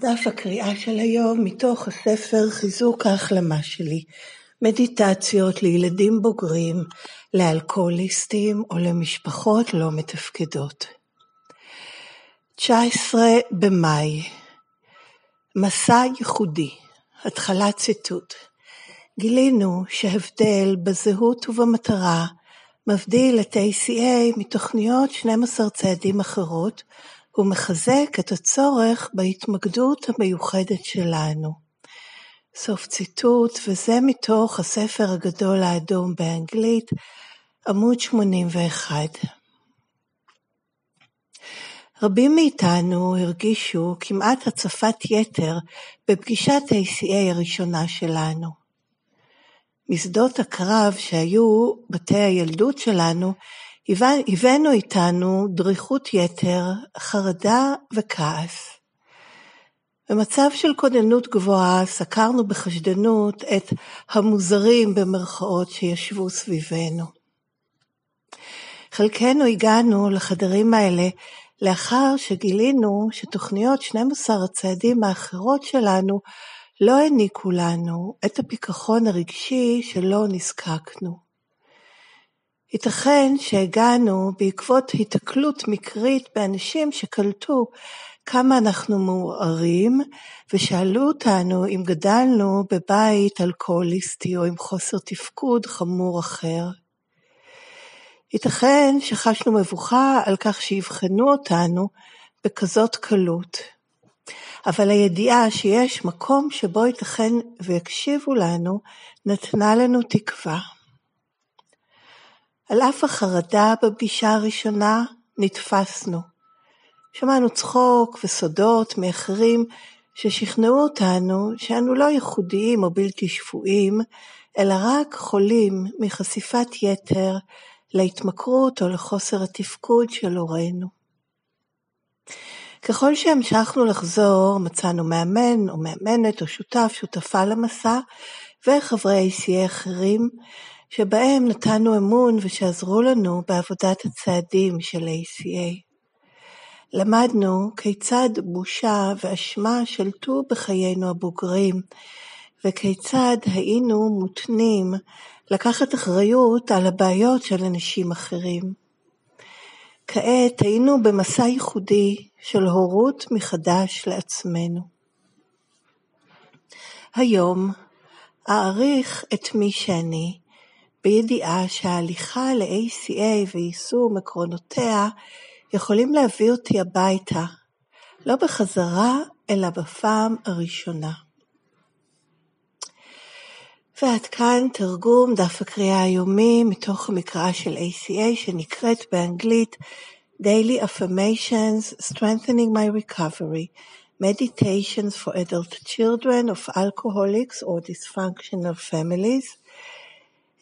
דף הקריאה של היום מתוך הספר חיזוק ההחלמה שלי, מדיטציות לילדים בוגרים, לאלכוהוליסטים או למשפחות לא מתפקדות. 19 במאי מסע ייחודי, התחלת ציטוט. גילינו שהבדל בזהות ובמטרה מבדיל את ACA מתוכניות 12 צעדים אחרות, הוא מחזק את הצורך בהתמקדות המיוחדת שלנו. סוף ציטוט, וזה מתוך הספר הגדול האדום באנגלית, עמוד 81. רבים מאיתנו הרגישו כמעט הצפת יתר בפגישת ACA הראשונה שלנו. משדות הקרב שהיו בתי הילדות שלנו הבאנו איתנו דריכות יתר, חרדה וכעס. במצב של כוננות גבוהה סקרנו בחשדנות את המוזרים במרכאות שישבו סביבנו. חלקנו הגענו לחדרים האלה לאחר שגילינו שתוכניות 12 הצעדים האחרות שלנו לא העניקו לנו את הפיקחון הרגשי שלו נזקקנו. ייתכן שהגענו בעקבות היתקלות מקרית באנשים שקלטו כמה אנחנו מעורערים ושאלו אותנו אם גדלנו בבית אלכוהוליסטי או עם חוסר תפקוד חמור אחר. ייתכן שחשנו מבוכה על כך שיבחנו אותנו בכזאת קלות. אבל הידיעה שיש מקום שבו ייתכן ויקשיבו לנו נתנה לנו תקווה. על אף החרדה בפגישה הראשונה, נתפסנו. שמענו צחוק וסודות מאחרים ששכנעו אותנו שאנו לא ייחודיים או בלתי שפויים, אלא רק חולים מחשיפת יתר להתמכרות או לחוסר התפקוד של הורינו. ככל שהמשכנו לחזור, מצאנו מאמן או מאמנת או שותף, שותפה למסע, וחברי ACA אחרים שבהם נתנו אמון ושעזרו לנו בעבודת הצעדים של ACA. למדנו כיצד בושה ואשמה שלטו בחיינו הבוגרים, וכיצד היינו מותנים לקחת אחריות על הבעיות של אנשים אחרים. כעת היינו במסע ייחודי של הורות מחדש לעצמנו. היום אעריך את מי שאני, בידיעה שההליכה ל-ACA ויישום עקרונותיה יכולים להביא אותי הביתה, לא בחזרה, אלא בפעם הראשונה. ועד כאן תרגום דף הקריאה היומי מתוך המקרא של ACA שנקראת באנגלית Daily Affirmations Strengthening My Recovery Meditations for Adult Children of Alcoholics or Dysfunctional Families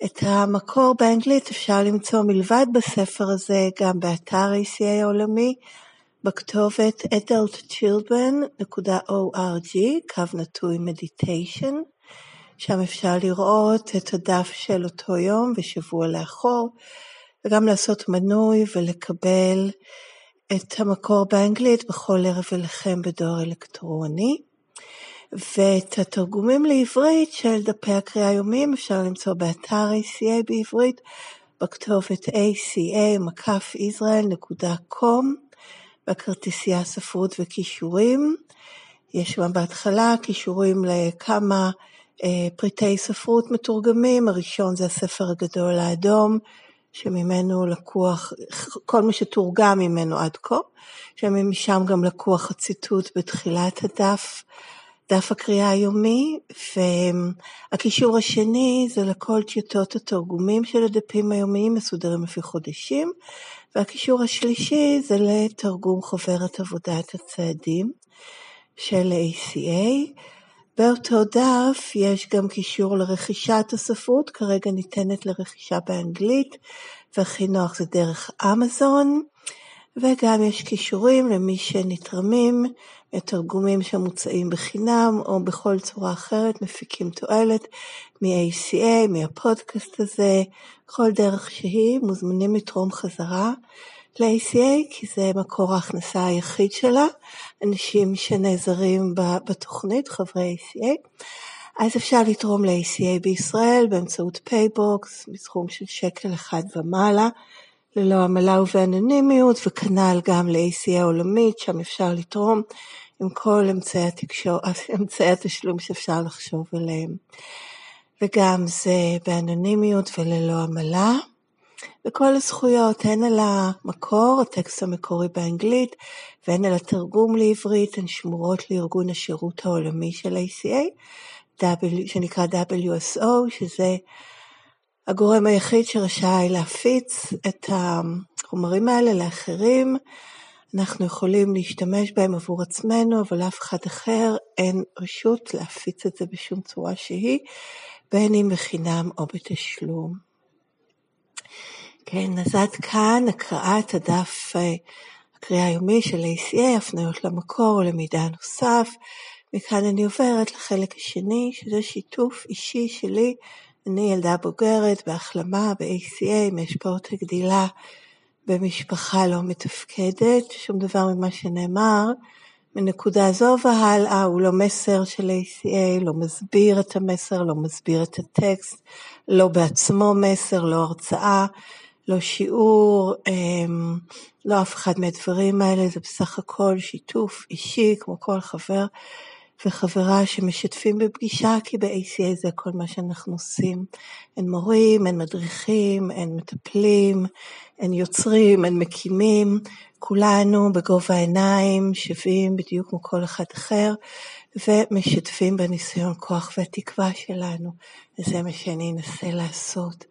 את המקור באנגלית אפשר למצוא מלבד בספר הזה גם באתר ACA העולמי בכתובת adultchildren.org, קו נטוי meditation, שם אפשר לראות את הדף של אותו יום ושבוע לאחור, וגם לעשות מנוי ולקבל את המקור באנגלית בכל ערב אליכם בדואר אלקטרוני. ואת התרגומים לעברית של דפי הקריאה היומיים אפשר למצוא באתר ACA בעברית בכתובת aca-israel.com בכרטיסייה ספרות וכישורים. יש שם בהתחלה כישורים לכמה אה, פריטי ספרות מתורגמים, הראשון זה הספר הגדול האדום, שממנו לקוח, כל מה שתורגם ממנו עד כה, שמשם גם לקוח הציטוט בתחילת הדף. דף הקריאה היומי, והקישור השני זה לכל טיוטות התרגומים של הדפים היומיים מסודרים לפי חודשים, והקישור השלישי זה לתרגום חוברת עבודת הצעדים של ACA. באותו דף יש גם קישור לרכישת הספרות, כרגע ניתנת לרכישה באנגלית, והכי נוח זה דרך אמזון, וגם יש קישורים למי שנתרמים תרגומים שמוצאים בחינם או בכל צורה אחרת מפיקים תועלת מ-ACA, מהפודקאסט הזה, כל דרך שהיא, מוזמנים לתרום חזרה. ל-ACA, כי זה מקור ההכנסה היחיד שלה, אנשים שנעזרים בתוכנית, חברי ACA. אז אפשר לתרום ל-ACA בישראל באמצעות פייבוקס, בסכום של שקל אחד ומעלה, ללא עמלה ובאנונימיות, וכנ"ל גם ל-ACA העולמית, שם אפשר לתרום עם כל אמצעי, התקשור, אמצעי התשלום שאפשר לחשוב עליהם. וגם זה באנונימיות וללא עמלה. וכל הזכויות, הן על המקור, הטקסט המקורי באנגלית, והן על התרגום לעברית, הן שמורות לארגון השירות העולמי של ACA, שנקרא WSO, שזה הגורם היחיד שרשאי להפיץ את החומרים האלה לאחרים. אנחנו יכולים להשתמש בהם עבור עצמנו, אבל לאף אחד אחר אין רשות להפיץ את זה בשום צורה שהיא, בין אם בחינם או בתשלום. כן, אז עד כאן הקראת הדף אה, הקריאה היומי של ACA, הפניות למקור, למידע נוסף. מכאן אני עוברת לחלק השני, שזה שיתוף אישי שלי. אני ילדה בוגרת בהחלמה ב-ACA עם השפעות הגדילה במשפחה לא מתפקדת. שום דבר ממה שנאמר מנקודה זו והלאה הוא לא מסר של ACA, לא מסביר את המסר, לא מסביר את הטקסט, לא בעצמו מסר, לא הרצאה. לא שיעור, אמ, לא אף אחד מהדברים האלה, זה בסך הכל שיתוף אישי, כמו כל חבר וחברה שמשתפים בפגישה, כי ב-ACA זה כל מה שאנחנו עושים. אין מורים, אין מדריכים, אין מטפלים, אין יוצרים, אין מקימים, כולנו בגובה העיניים, שווים בדיוק כמו כל אחד אחר, ומשתפים בניסיון כוח והתקווה שלנו, וזה מה שאני אנסה לעשות.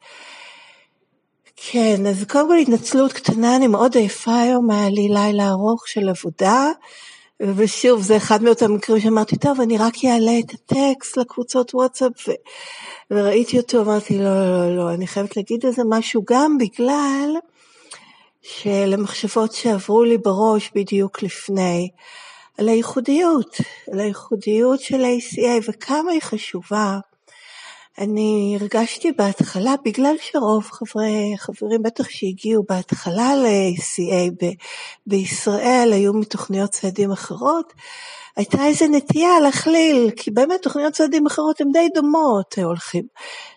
כן, אז קודם כל התנצלות קטנה, אני מאוד עייפה היום, היה לי לילה ארוך של עבודה, ושוב, זה אחד מאותם מקרים שאמרתי, טוב, אני רק אעלה את הטקסט לקבוצות וואטסאפ, ו... וראיתי אותו, אמרתי, לא, לא, לא, לא, אני חייבת להגיד על זה משהו גם בגלל שלמחשבות שעברו לי בראש בדיוק לפני, על הייחודיות, על הייחודיות של ה-ACA וכמה היא חשובה. אני הרגשתי בהתחלה, בגלל שרוב חברי, חברים בטח שהגיעו בהתחלה ל-ACA ב- בישראל היו מתוכניות צעדים אחרות, הייתה איזו נטייה להכליל, כי באמת תוכניות צעדים אחרות הן די דומות, הולכים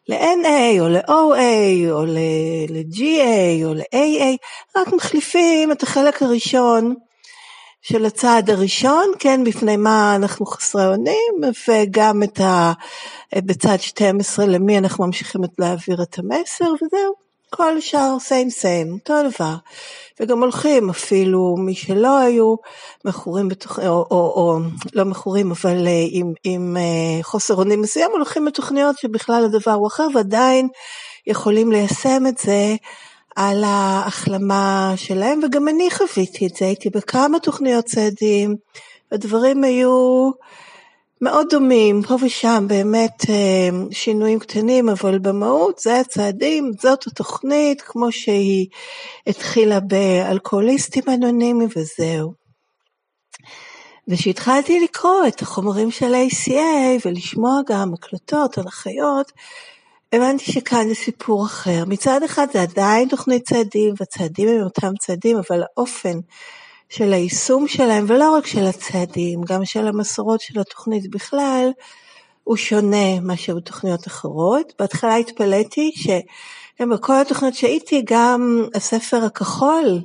ל-NA או ל-OA או ל-GA או ל-AA, רק מחליפים את החלק הראשון של הצעד הראשון, כן, בפני מה אנחנו חסרי אונים, וגם את ה... בצד 12 למי אנחנו ממשיכים להעביר את המסר, וזהו, כל השאר סיים סיים, אותו דבר. וגם הולכים אפילו מי שלא היו מכורים בתוכ... או, או, או לא מכורים, אבל אה, עם, עם אה, חוסר אונים מסוים, הולכים בתוכניות שבכלל הדבר הוא אחר, ועדיין יכולים ליישם את זה על ההחלמה שלהם, וגם אני חוויתי את זה, הייתי בכמה תוכניות צעדים, הדברים היו מאוד דומים, פה ושם באמת אה, שינויים קטנים, אבל במהות זה הצעדים, זאת התוכנית, כמו שהיא התחילה באלכוהוליסטים אנונימיים וזהו. וכשהתחלתי לקרוא את החומרים של ACA ולשמוע גם הקלטות, הנחיות, הבנתי שכאן זה סיפור אחר. מצד אחד זה עדיין תוכנית צעדים, והצעדים הם אותם צעדים, אבל האופן של היישום שלהם, ולא רק של הצעדים, גם של המסורות של התוכנית בכלל, הוא שונה מאשר בתוכניות אחרות. בהתחלה התפלאתי שבכל התוכניות שהייתי, גם הספר הכחול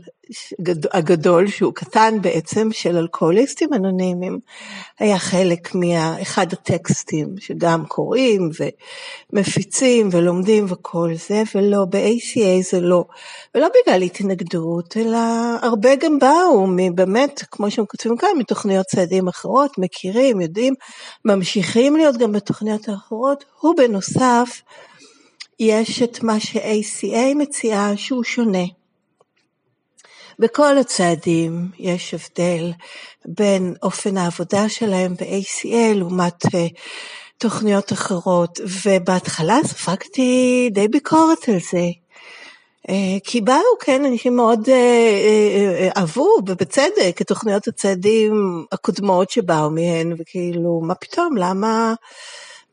הגדול, שהוא קטן בעצם, של אלכוהוליסטים אנונימיים, היה חלק מאחד הטקסטים שגם קוראים ומפיצים ולומדים וכל זה, ולא, ב-ACA זה לא. ולא בגלל התנגדות, אלא הרבה גם באו, באמת, כמו שהם כותבים כאן, מתוכניות צעדים אחרות, מכירים, יודעים, ממשיכים להיות גם בתוכניות האחרות, בנוסף, יש את מה ש-ACA מציעה שהוא שונה. בכל הצעדים יש הבדל בין אופן העבודה שלהם ב-ACL לעומת uh, תוכניות אחרות, ובהתחלה ספגתי די ביקורת על זה. Uh, כי באו, כן, אנשים מאוד uh, אהבו, ובצדק, את תוכניות הצעדים הקודמות שבאו מהן, וכאילו, מה פתאום, למה,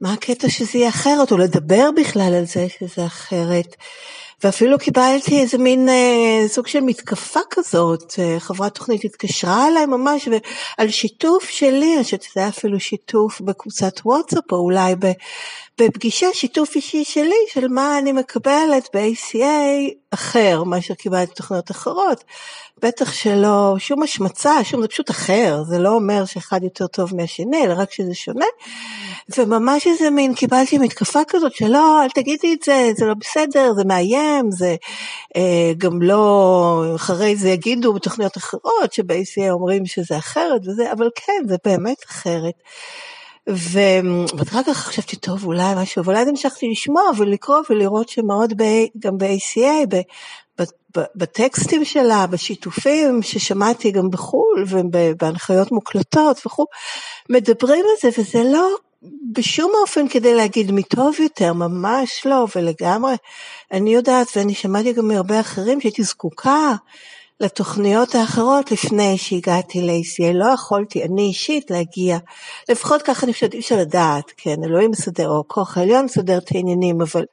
מה הקטע שזה יהיה אחרת, או לדבר בכלל על זה שזה אחרת. ואפילו קיבלתי איזה מין אה, סוג של מתקפה כזאת, אה, חברת תוכנית התקשרה אליי ממש על שיתוף שלי, אני חושבת שזה היה אפילו שיתוף בקבוצת וואטסאפ או אולי בפגישה, שיתוף אישי שלי של מה אני מקבלת ב-ACA אחר מאשר קיבלתי תוכניות אחרות. בטח שלא, שום השמצה, שום, זה פשוט אחר, זה לא אומר שאחד יותר טוב מהשני, אלא רק שזה שונה. וממש איזה מין, קיבלתי מתקפה כזאת שלא, אל תגידי את זה, זה לא בסדר, זה מאיים, זה אה, גם לא, אחרי זה יגידו בתוכניות אחרות שב-ACA אומרים שזה אחרת וזה, אבל כן, זה באמת אחרת. ואחר כך חשבתי, טוב, אולי משהו, ואולי המשכתי לשמוע ולקרוא ולראות שמאוד ב, גם ב-ACA, בטקסטים שלה, בשיתופים ששמעתי גם בחו"ל ובהנחיות מוקלטות וכו', מדברים על זה וזה לא בשום אופן כדי להגיד מי טוב יותר, ממש לא, ולגמרי, אני יודעת ואני שמעתי גם מהרבה אחרים שהייתי זקוקה לתוכניות האחרות לפני שהגעתי ל-ACA, לא יכולתי, אני אישית, להגיע, לפחות ככה אני חושבת, אי אפשר לדעת, כן, אלוהים מסדר, או כוח העליון מסדר את העניינים, אבל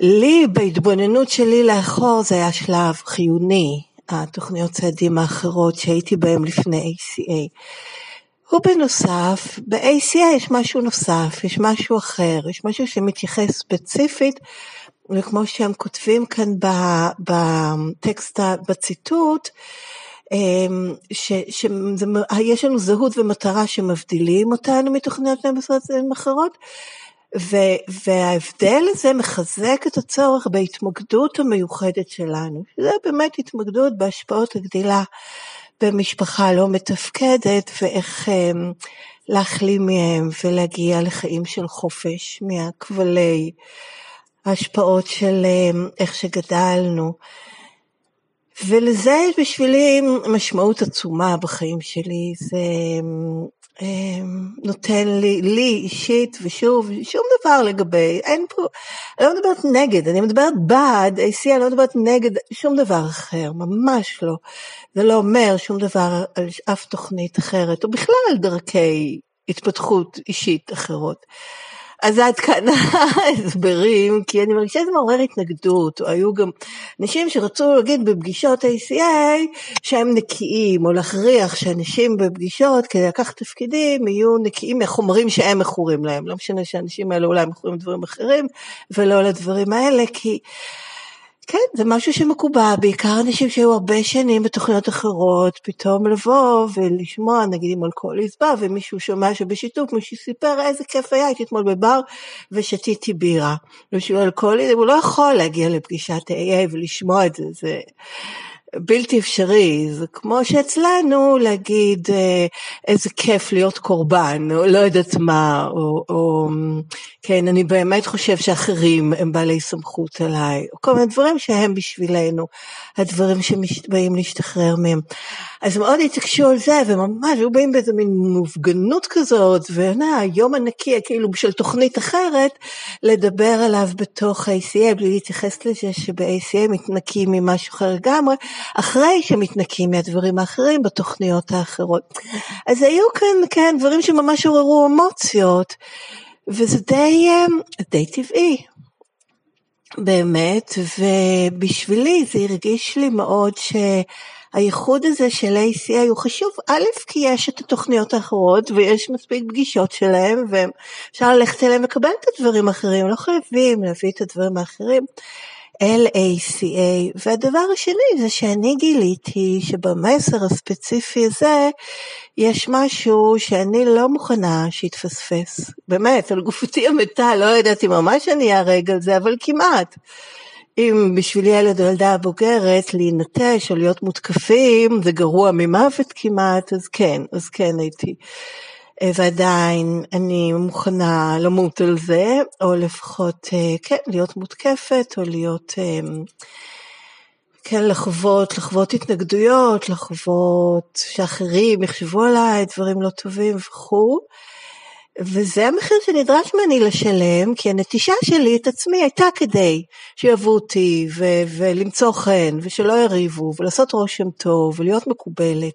לי, בהתבוננות שלי לאחור, זה היה שלב חיוני, התוכניות צעדים האחרות שהייתי בהן לפני ACA. ובנוסף, ב-ACA יש משהו נוסף, יש משהו אחר, יש משהו שמתייחס ספציפית, וכמו שהם כותבים כאן בטקסט, בציטוט, אמ, שיש לנו זהות ומטרה שמבדילים אותנו מתוכניות משרות אחרות, וההבדל הזה מחזק את הצורך בהתמקדות המיוחדת שלנו, שזה באמת התמקדות בהשפעות הגדילה במשפחה לא מתפקדת ואיך um, להחלים מהם ולהגיע לחיים של חופש מהכבלי ההשפעות של um, איך שגדלנו. ולזה יש בשבילי משמעות עצומה בחיים שלי, זה אמ, אמ, נותן לי, לי אישית, ושוב, שום דבר לגבי, אין פה, אני לא מדברת נגד, אני מדברת בעד AC, אני לא מדברת נגד שום דבר אחר, ממש לא. זה לא אומר שום דבר על אף תוכנית אחרת, או בכלל על דרכי התפתחות אישית אחרות. אז עד כאן ההסברים, כי אני מרגישה שזה מעורר התנגדות, היו גם אנשים שרצו להגיד בפגישות ACA שהם נקיים, או להכריח שאנשים בפגישות כדי לקחת תפקידים יהיו נקיים מהחומרים שהם מכורים להם, לא משנה שהאנשים האלה אולי מכורים לדברים אחרים, ולא לדברים האלה, כי כן, זה משהו שמקובע, בעיקר אנשים שהיו הרבה שנים בתוכניות אחרות, פתאום לבוא ולשמוע, נגיד אם אלכוהוליסט בא ומישהו שומע שבשיתוף מישהו סיפר איזה כיף היה, הייתי אתמול בבר ושתיתי בירה. ושהוא אלכוהוליסט, הוא לא יכול להגיע לפגישת AA ולשמוע את זה, זה... בלתי אפשרי, זה כמו שאצלנו להגיד אה, איזה כיף להיות קורבן, או לא יודעת מה, או, או כן, אני באמת חושב שאחרים הם בעלי סמכות עליי, או כל מיני דברים שהם בשבילנו, הדברים שבאים להשתחרר מהם. אז מאוד התעקשו על זה, וממש היו באים באיזה מין מופגנות כזאת, והיום הנקי, כאילו בשביל תוכנית אחרת, לדבר עליו בתוך ה-ACA, בלי להתייחס לזה שב-ACA מתנקים ממשהו אחר לגמרי, אחרי שמתנקים מהדברים האחרים בתוכניות האחרות. אז היו כאן, כן, דברים שממש עוררו אמוציות, וזה די, אה, די טבעי. באמת, ובשבילי זה הרגיש לי מאוד שהייחוד הזה של ACA הוא חשוב, א', כי יש את התוכניות האחרות ויש מספיק פגישות שלהם ואפשר ללכת אליהם ולקבל את הדברים האחרים, לא חייבים להביא את הדברים האחרים. LACA, והדבר השני זה שאני גיליתי שבמסר הספציפי הזה יש משהו שאני לא מוכנה שיתפספס, באמת, על גופתי המתה, לא יודעת אם ממש אני אהרג על זה, אבל כמעט. אם בשביל ילד או ילדה בוגרת להינטש או להיות מותקפים זה גרוע ממוות כמעט, אז כן, אז כן הייתי ועדיין אני מוכנה למות על זה, או לפחות, אה, כן, להיות מותקפת, או להיות, אה, כן, לחוות, לחוות התנגדויות, לחוות שאחרים יחשבו עליי דברים לא טובים וכו'. וזה המחיר שנדרש ממני לשלם, כי הנטישה שלי את עצמי הייתה כדי שיאהבו אותי ו- ולמצוא חן ושלא יריבו ולעשות רושם טוב ולהיות מקובלת.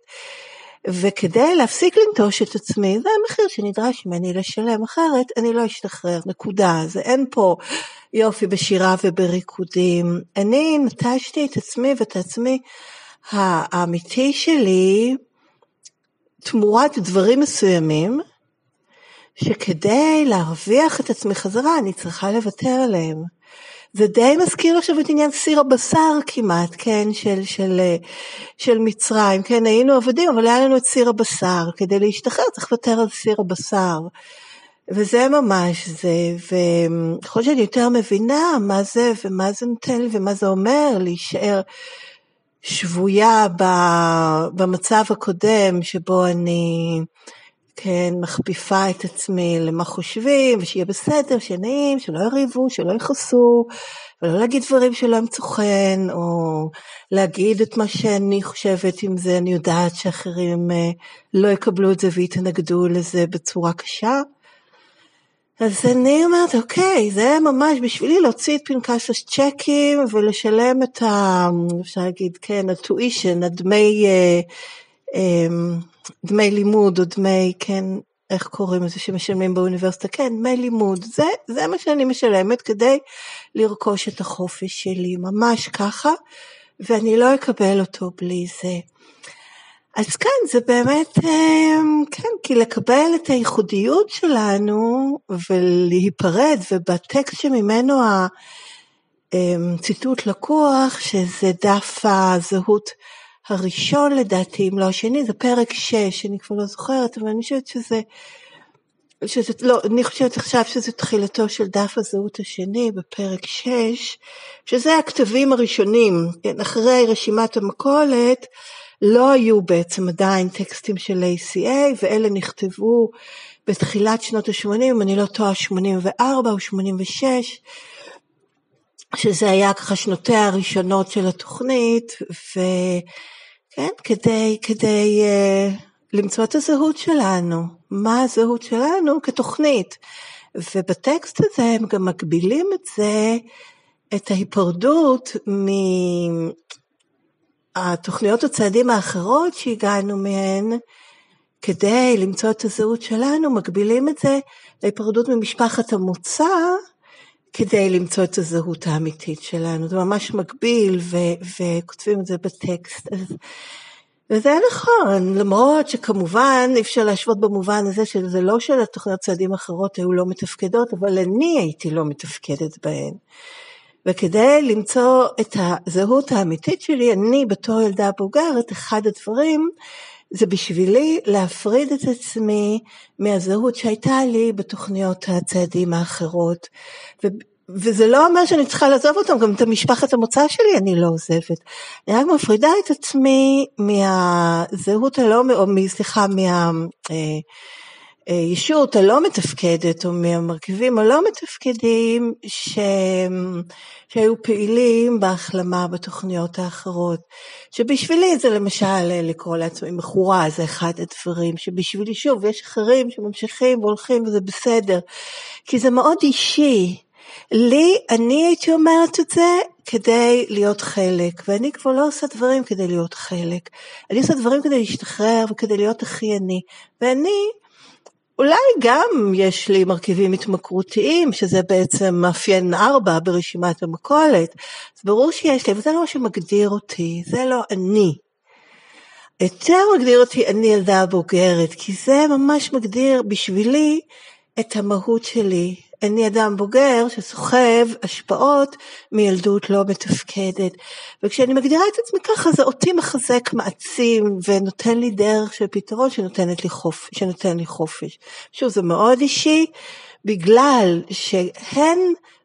וכדי להפסיק לנטוש את עצמי, זה המחיר שנדרש ממני לשלם, אחרת אני לא אשתחרר, נקודה. זה אין פה יופי בשירה ובריקודים. אני נטשתי את עצמי ואת עצמי האמיתי שלי תמורת דברים מסוימים, שכדי להרוויח את עצמי חזרה אני צריכה לוותר עליהם. זה די מזכיר עכשיו את עניין סיר הבשר כמעט, כן, של, של, של מצרים, כן, היינו עבדים, אבל היה לנו את סיר הבשר, כדי להשתחרר צריך לוותר על סיר הבשר. וזה ממש זה, וככל שאני יותר מבינה מה זה ומה זה נותן ומה זה אומר להישאר שבויה במצב הקודם שבו אני כן, מכפיפה את עצמי למה חושבים, ושיהיה בסדר, שיהיה נעים, שלא יריבו, שלא יכעסו, ולא להגיד דברים שלא ימצאו חן, או להגיד את מה שאני חושבת עם זה, אני יודעת שאחרים אה, לא יקבלו את זה ויתנגדו לזה בצורה קשה. אז אני אומרת, אוקיי, זה ממש בשבילי להוציא את פנקס הצ'קים ולשלם את ה... אפשר להגיד, כן, הטואישן, הדמי... אה, דמי לימוד או דמי, כן, איך קוראים לזה שמשלמים באוניברסיטה? כן, דמי לימוד. זה, זה מה שאני משלמת כדי לרכוש את החופש שלי, ממש ככה, ואני לא אקבל אותו בלי זה. אז כן, זה באמת, אמ, כן, כי לקבל את הייחודיות שלנו ולהיפרד, ובטקסט שממנו הציטוט אמ, לקוח, שזה דף הזהות הראשון לדעתי, אם לא השני, זה פרק 6, אני כבר לא זוכרת, אבל אני חושבת שזה, שזה לא, אני חושבת עכשיו שזה תחילתו של דף הזהות השני בפרק 6, שזה הכתבים הראשונים, כן, אחרי רשימת המכולת, לא היו בעצם עדיין טקסטים של ACA, ואלה נכתבו בתחילת שנות ה-80, אם אני לא טועה 84 או 86, שזה היה ככה שנותיה הראשונות של התוכנית, ו... כן, כדי, כדי uh, למצוא את הזהות שלנו, מה הזהות שלנו כתוכנית. ובטקסט הזה הם גם מגבילים את זה, את ההיפרדות מהתוכניות הצעדים האחרות שהגענו מהן, כדי למצוא את הזהות שלנו, מגבילים את זה להיפרדות ממשפחת המוצא, כדי למצוא את הזהות האמיתית שלנו. זה ממש מקביל, ו- וכותבים את זה בטקסט. אז, וזה נכון, למרות שכמובן אי אפשר להשוות במובן הזה שזה לא שלתוכניות צעדים אחרות היו לא מתפקדות, אבל אני הייתי לא מתפקדת בהן. וכדי למצוא את הזהות האמיתית שלי, אני בתור ילדה בוגרת, אחד הדברים זה בשבילי להפריד את עצמי מהזהות שהייתה לי בתוכניות הצעדים האחרות. ו, וזה לא אומר שאני צריכה לעזוב אותם, גם את המשפחת המוצא שלי אני לא עוזבת. אני רק מפרידה את עצמי מהזהות הלא, או סליחה, מה... אה, הישות הלא מתפקדת או מהמרכיבים הלא מתפקדים ש... שהיו פעילים בהחלמה בתוכניות האחרות. שבשבילי זה למשל לקרוא לעצמי מכורה זה אחד הדברים שבשבילי שוב יש אחרים שממשיכים והולכים וזה בסדר כי זה מאוד אישי. לי, אני הייתי אומרת את זה כדי להיות חלק, ואני כבר לא עושה דברים כדי להיות חלק. אני עושה דברים כדי להשתחרר וכדי להיות הכי אני. ואני אולי גם יש לי מרכיבים התמכרותיים, שזה בעצם מאפיין ארבע ברשימת המכולת, אז ברור שיש לי, אבל זה לא מה שמגדיר אותי, זה לא אני. יותר מגדיר אותי אני ילדה בוגרת, כי זה ממש מגדיר בשבילי את המהות שלי, אני אדם בוגר שסוחב השפעות מילדות לא מתפקדת. וכשאני מגדירה את עצמי ככה זה אותי מחזק, מעצים ונותן לי דרך של פתרון שנותנת לי חופש, שנותן לי חופש. שוב, זה מאוד אישי, בגלל שהן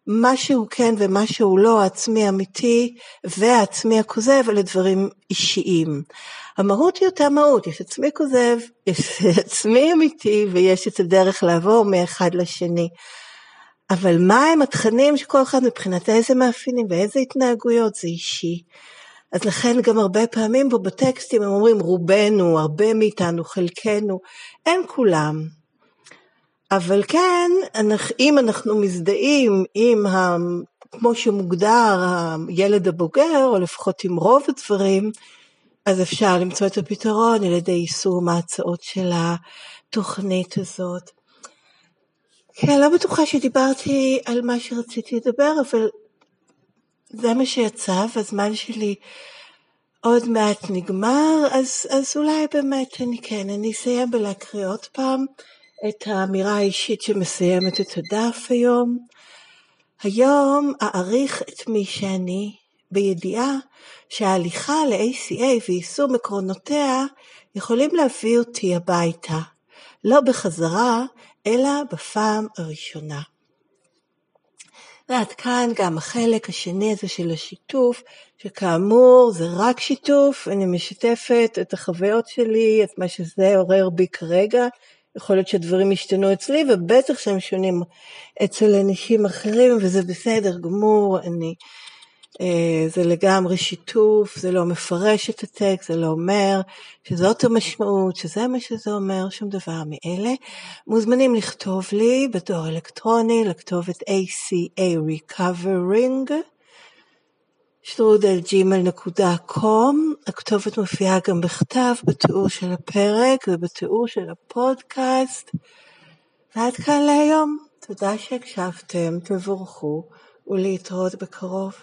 משהו כן ומשהו לא, העצמי האמיתי והעצמי הכוזב, אלה דברים אישיים. המהות היא אותה מהות, יש עצמי כוזב, יש עצמי אמיתי ויש את הדרך לעבור מאחד לשני. אבל מה הם התכנים שכל אחד מבחינת איזה מאפיינים ואיזה התנהגויות זה אישי. אז לכן גם הרבה פעמים פה בטקסטים הם אומרים רובנו, הרבה מאיתנו, חלקנו, אין כולם. אבל כן, אם אנחנו מזדהים עם, ה, כמו שמוגדר, הילד הבוגר, או לפחות עם רוב הדברים, אז אפשר למצוא את הפתרון על ידי יישום ההצעות של התוכנית הזאת. כן, לא בטוחה שדיברתי על מה שרציתי לדבר, אבל זה מה שיצא, והזמן שלי עוד מעט נגמר, אז, אז אולי באמת אני כן, אני אסיים בלהקריא עוד פעם את האמירה האישית שמסיימת את הדף היום. היום אעריך את מי שאני, בידיעה שההליכה ל-ACA ויישום עקרונותיה יכולים להביא אותי הביתה, לא בחזרה, אלא בפעם הראשונה. ועד כאן גם החלק השני הזה של השיתוף, שכאמור זה רק שיתוף, אני משתפת את החוויות שלי, את מה שזה עורר בי כרגע, יכול להיות שהדברים ישתנו אצלי, ובטח שהם שונים אצל אנשים אחרים, וזה בסדר גמור, אני זה לגמרי שיתוף, זה לא מפרש את הטקסט, זה לא אומר שזאת המשמעות, שזה מה שזה אומר, שום דבר מאלה. מוזמנים לכתוב לי בדואר אלקטרוני, לכתובת ACA Recovering, שטרודלג'ימל.com, הכתובת מופיעה גם בכתב בתיאור של הפרק ובתיאור של הפודקאסט. ועד כאן להיום. תודה שהקשבתם, תבורכו ולהתראות בקרוב.